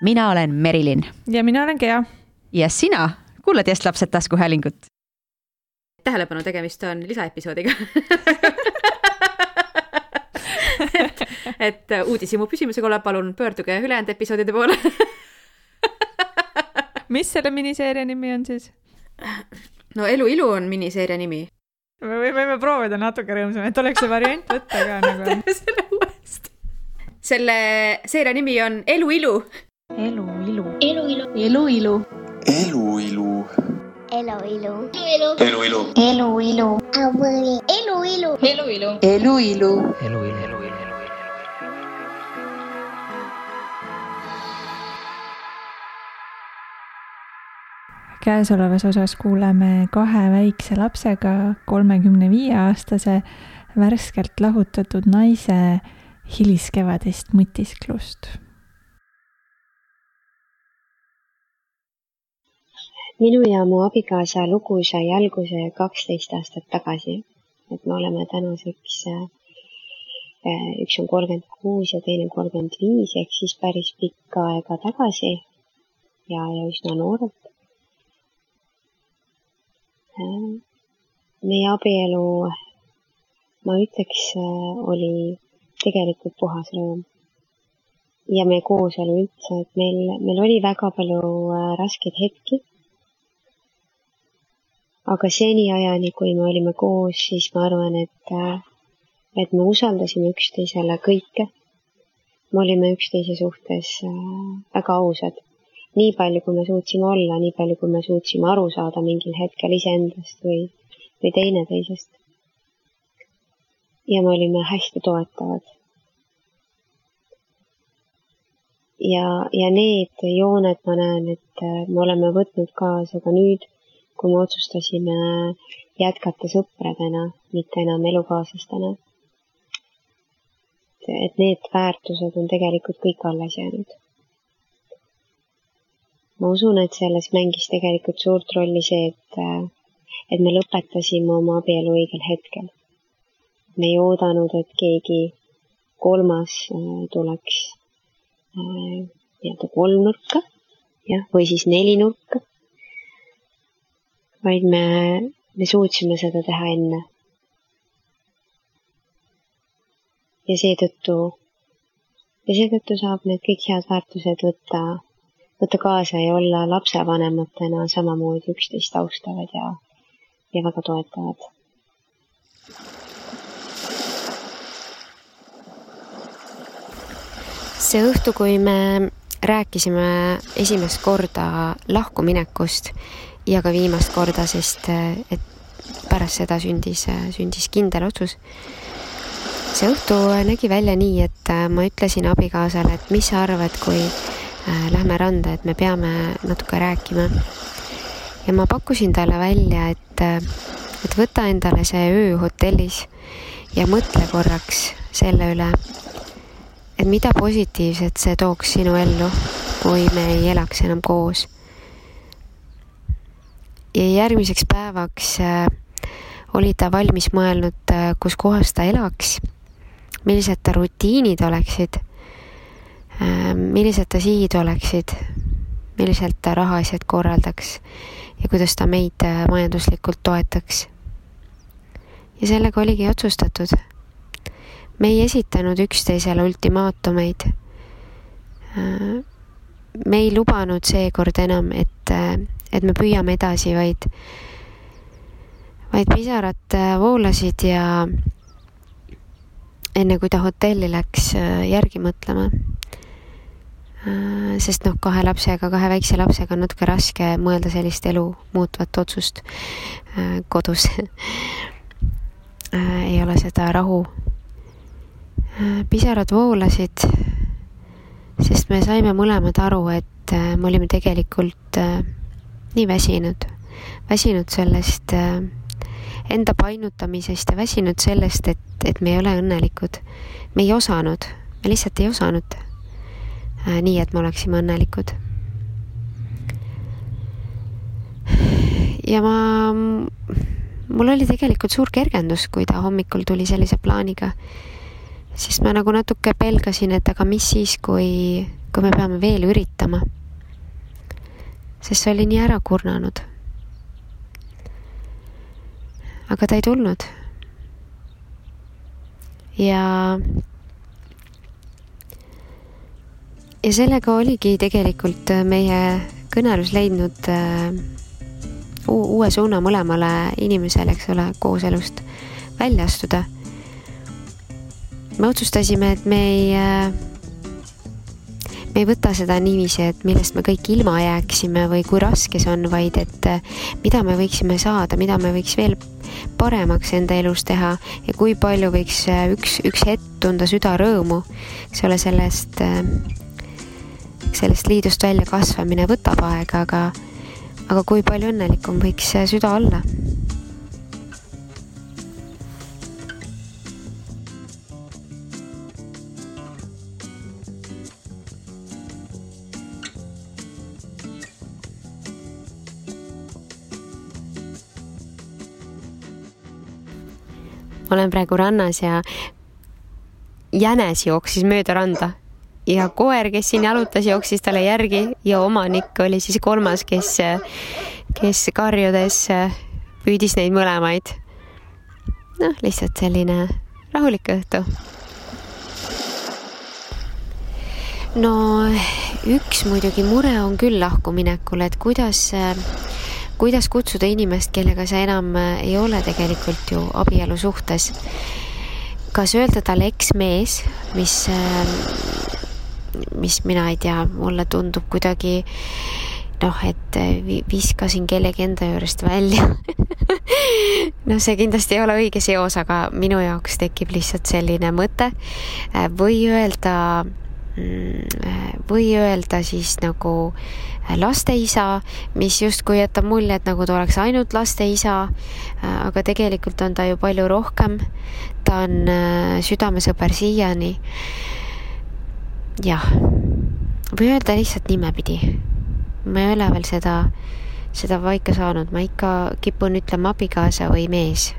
mina olen Merilin. ja mina olen Gea. ja sina kuulad Yes lapsed taskuhäälingut. tähelepanu, tegemist on lisaepisoodiga et, et uudishimu püsimuse korral palun pöörduge ülejäänud episoodide poole mis selle miniseeria nimi on siis? no Elu ilu on miniseeria nimi. me võime proovida natuke rõõmsam, et oleks see variant võtta ka nagu. teeme selle uuesti. selle seeria nimi on Elu ilu. Elu ilu. elu ilu. elu ilu. elu ilu. elu ilu. elu ilu. elu ilu. elu ilu. elu ilu. elu ilu. elu ilu. elu ilu. käesolevas osas kuuleme kahe väikse lapsega kolmekümne viie aastase värskelt lahutatud naise hiliskevadist mõtisklust. Minu ja mu abikaasa lugu sai alguse kaksteist aastat tagasi, et me oleme tänaseks, äh, üks on kolmkümmend kuus ja teine kolmkümmend viis ehk siis päris pikka aega tagasi ja, ja üsna noorelt meie abielu, ma ütleks, oli tegelikult puhas rõõm. ja meie kooselu üldse, et meil, meil oli väga palju äh, raskeid hetki. Aga seniajani, kui me olime koos, siis ma arvan, et, äh, et me usaldasime üksteisele kõike. me olime üksteise suhtes äh, väga ausad nii palju, kui me suutsime olla, nii palju, kui me suutsime aru saada mingil hetkel iseendast või, või teineteisest. ja me olime hästi toetavad. ja, ja need jooned ma näen, et me oleme võtnud kaasa ka nüüd, kui me otsustasime jätkata sõpradena, mitte enam elukaaslastena. et need väärtused on tegelikult kõik alles jäänud ma usun, et selles mängis tegelikult suurt rolli see, et, et me lõpetasime oma abielu õigel hetkel. me ei oodanud, et keegi kolmas äh, tuleks äh, nii-öelda kolmnurka, jah, või siis nelinurka, vaid me, me suutsime seda teha enne. ja seetõttu, ja seetõttu saab need kõik head väärtused võtta võtta kaasa ja olla lapsevanematena samamoodi üksteist austavad ja, ja väga toetavad. see õhtu, kui me rääkisime esimest korda lahkuminekust ja ka viimast korda, sest et pärast seda sündis, sündis kindel otsus. see õhtu nägi välja nii, et ma ütlesin abikaasale, et mis sa arvad, kui Äh, lähme randa, et me peame natuke rääkima. ja ma pakkusin talle välja, et, et võta endale see öö hotellis ja mõtle korraks selle üle, et mida positiivset see tooks sinu ellu, kui me ei elaks enam koos. Ja järgmiseks päevaks äh, oli ta valmis mõelnud, kus kohas ta elaks, millised ta rutiinid oleksid Äh, millised ta sihid oleksid, milliselt ta rahaasjad korraldaks ja kuidas ta meid äh, majanduslikult toetaks. ja sellega oligi otsustatud. me ei esitanud üksteisele ultimaatumeid. Äh, me ei lubanud seekord enam, et, et me püüame edasi, vaid, vaid pisarad voolasid ja enne kui ta hotelli läks järgi mõtlema Äh, sest noh, kahe lapsega, kahe väikse lapsega on natuke raske mõelda sellist elu muutvat otsust äh, kodus äh, ei ole seda rahu. pisarad voolasid, sest me saime mõlemad aru, et me olime tegelikult nii väsinud, väsinud sellest enda painutamisest ja väsinud sellest, et, et me ei ole õnnelikud. me ei osanud, me lihtsalt ei osanud Äh, nii, et me oleksime õnnelikud. ja ma, mul oli tegelikult suur kergendus, kui ta hommikul tuli sellise plaaniga, sest ma nagu natuke pelgasin, et aga mis siis, kui, kui me peame veel üritama. Sest see oli nii ära kurnanud. aga ta ei tulnud. ja ja sellega oligi tegelikult meie kõnelus leidnud äh, uue suuna mõlemale inimesele, eks ole, kooselust välja astuda. me otsustasime, et me ei, äh, me ei võta seda niiviisi, et millest me kõik ilma jääksime või kui raske see on, vaid et äh, mida me võiksime saada, mida me võiks veel paremaks enda elus teha ja kui palju võiks üks, üks hetk tunda südarõõmu, eks ole, sellest sellest liidust välja kasvamine võtab aega, aga, aga kui palju õnnelikum võiks süda olla ma olen praegu rannas ja jänes jooksis mööda randa ja koer, kes siin jalutas, jooksis talle järgi ja omanik oli siis kolmas, kes, kes karjudes püüdis neid mõlemaid. noh, lihtsalt selline rahulik õhtu. no üks muidugi mure on küll lahkuminekul, et kuidas, kuidas kutsuda inimest, kellega sa enam ei ole tegelikult ju abielu suhtes? Kas öelda talle eksmees, mis mis mina ei tea, mulle tundub kuidagi noh, et viskasin kellegi enda juurest välja noh, see kindlasti ei ole õige seos, aga minu jaoks tekib lihtsalt selline mõte. Või öelda, või öelda siis nagu laste isa, mis justkui jätab mulje, et nagu ta oleks ainult laste isa, aga tegelikult on ta ju palju rohkem. ta on äh, südamesõber siiani jah, või öelda lihtsalt nimepidi. ma ei ole veel seda, seda paika saanud, ma ikka kipun ütlema abikaasa või mees.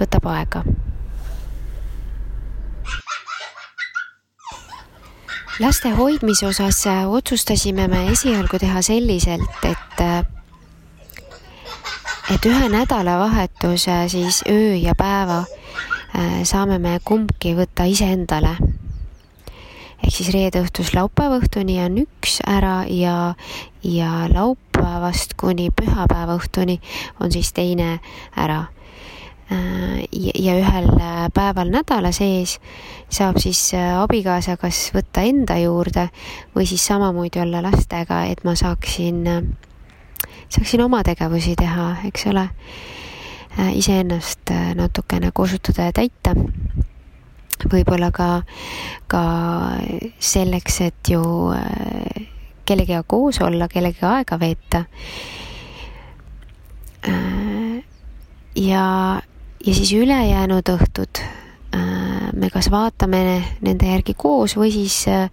võtab aega. Laste hoidmise osas otsustasime me esialgu teha selliselt, et et ühe nädalavahetuse siis öö ja päeva Äh, saame me kumbki võtta iseendale. ehk siis reede õhtust laupäeva õhtuni on üks ära ja, ja laupäevast kuni pühapäeva õhtuni on siis teine ära. Äh, ja ühel päeval nädala sees saab siis äh, abikaasa kas võtta enda juurde või siis samamoodi olla lastega, et ma saaksin, saaksin oma tegevusi teha, eks ole Äh, iseennast äh, natukene kosutada ja täita. võib-olla ka, ka selleks, et ju äh, kellegagi koos olla, kellegagi aega veeta. ja, ja siis ülejäänud õhtud me kas vaatame nende järgi koos või siis äh,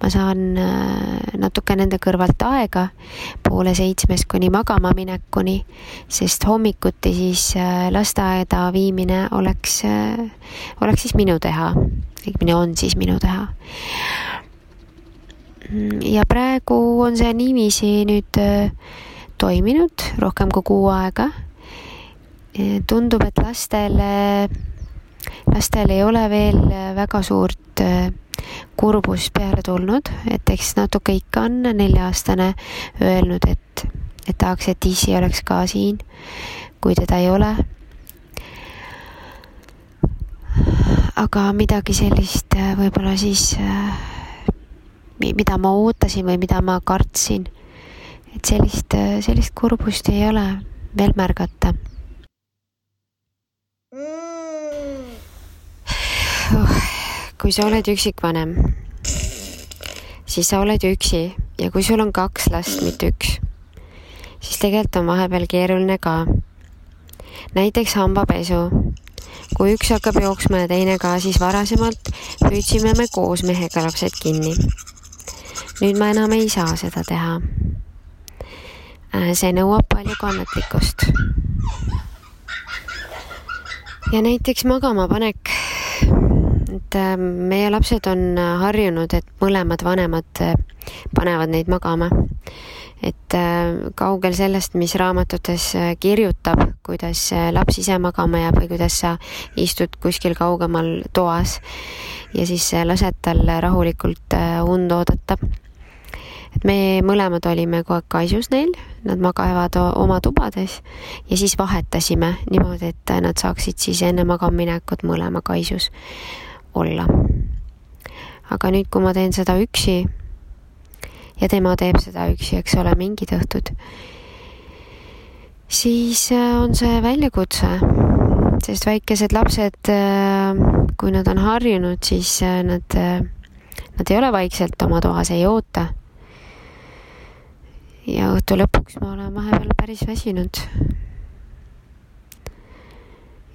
ma saan äh, natuke nende kõrvalt aega poole seitsmest kuni magama minekuni, sest hommikuti siis äh, lasteaeda viimine oleks, oleks siis minu teha, õigemini on siis minu teha. ja praegu on see niiviisi nüüd toiminud rohkem kui kuu aega. Tundub, et lastele lastel ei ole veel äh, väga suurt äh, kurbust peale tulnud, et eks natuke ikka on nelja-aastane öelnud, et, et tahaks, et issi oleks ka siin, kui teda ei ole. aga midagi sellist võib-olla siis, mida ma ootasin või mida ma kartsin, et sellist, sellist kurbust ei ole veel märgata kui sa oled üksikvanem, siis sa oled ju üksi ja kui sul on kaks last, mitte üks, siis tegelikult on vahepeal keeruline ka. näiteks hambapesu. kui üks hakkab jooksma ja teine ka, siis varasemalt püüdsime me koos mehega lapsed kinni. nüüd ma enam ei saa seda teha. Äh, see nõuab palju kannatlikkust. Ja näiteks magamapanek et äh, meie lapsed on harjunud, et mõlemad vanemad äh, panevad neid magama. et äh, kaugel sellest, mis raamatutes kirjutab, kuidas laps ise magama jääb või kuidas sa istud kuskil kaugemal toas ja siis lased tal rahulikult und oodata et me mõlemad olime kogu aeg kaisus neil, nad magavad oma tubades ja siis vahetasime niimoodi, et nad saaksid siis enne magamaminekut mõlema kaisus olla. aga nüüd, kui ma teen seda üksi ja tema teeb seda üksi, eks ole, mingid õhtud, siis äh, on see väljakutse, sest väikesed lapsed, äh, kui nad on harjunud, siis äh, nad, nad ei ole vaikselt oma toas, ei oota ja õhtu lõpuks ma olen vahepeal päris väsinud.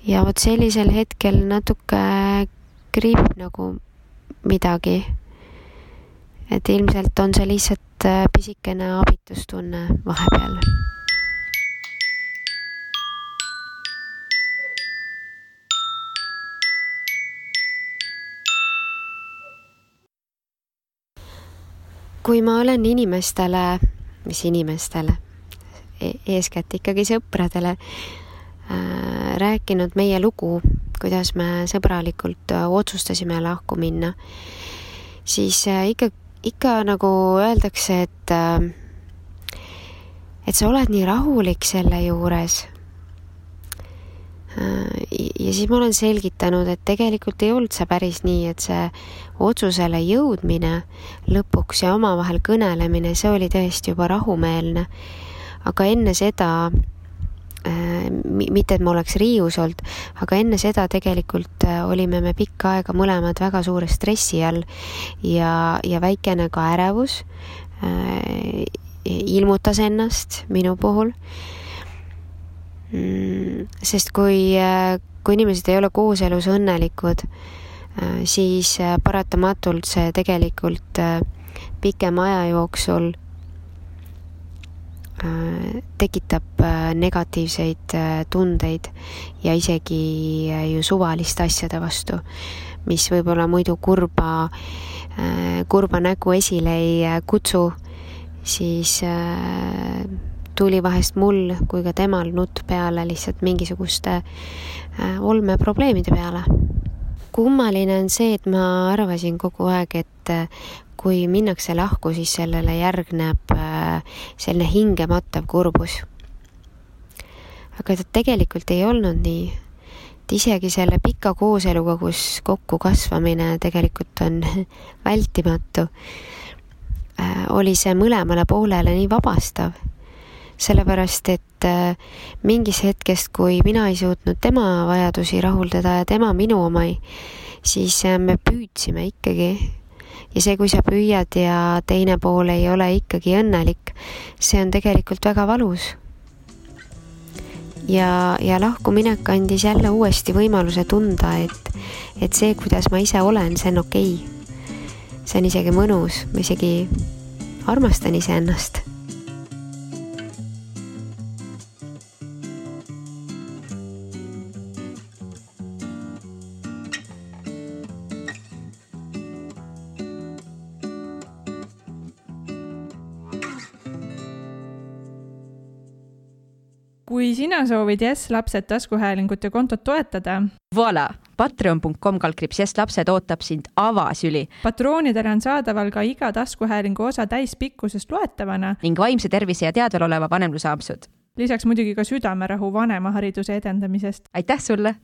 ja vot sellisel hetkel natuke kriibib nagu midagi. et ilmselt on see lihtsalt äh, pisikene abitustunne vahepeal kui ma olen inimestele mis inimestele, e-, eeskätt ikkagi sõpradele, äh, rääkinud meie lugu, kuidas me sõbralikult äh, otsustasime lahku minna, siis äh, ikka, ikka nagu öeldakse, et et sa oled nii rahulik selle juures ja siis ma olen selgitanud, et tegelikult ei olnud see päris nii, et see otsusele jõudmine lõpuks ja omavahel kõnelemine, see oli tõesti juba rahumeelne. aga enne seda äh, mitte, et ma oleks riius olnud, aga enne seda tegelikult äh, olime me pikka aega mõlemad väga suure stressi all ja, ja väikene ka ärevus äh, ilmutas ennast minu puhul sest kui, äh, kui inimesed ei ole kooselus õnnelikud, äh, siis äh, paratamatult see tegelikult pikema aja jooksul tekitab negatiivseid tundeid ja isegi ju suvaliste asjade vastu, mis võib-olla muidu kurba, kurba nägu esile ei kutsu, siis tuli vahest mul kui ka temal nutt peale lihtsalt mingisuguste äh, olmeprobleemide peale. kummaline on see, et ma arvasin kogu aeg, et äh, kui minnakse lahku, siis sellele järgneb äh, selline hingematav kurbus. aga tegelikult ei olnud nii. et isegi selle pika kooseluga, kus kokku kasvamine tegelikult on vältimatu, oli see mõlemale poolele nii vabastav sellepärast et äh, mingis hetkest, kui mina ei suutnud tema vajadusi rahuldada ja tema minu omi, siis äh, me püüdsime ikkagi. ja see, kui sa püüad ja teine pool ei ole ikkagi õnnelik, see on tegelikult väga valus. ja, ja lahkuminek andis jälle uuesti võimaluse tunda, et, et see, kuidas ma ise olen, see on okei okay. see on isegi mõnus, ma isegi armastan iseennast kui sina soovid Jess lapsed taskuhäälingut ja kontot toetada. Voila, patreon.com kaldkriips Jess lapsed ootab sind avasüli. patroonidele on saadaval ka iga taskuhäälingu osa täispikkusest loetavana. ning vaimse tervise ja teadvel oleva vanemluse ampsud. lisaks muidugi ka südamerahu vanemahariduse edendamisest. aitäh sulle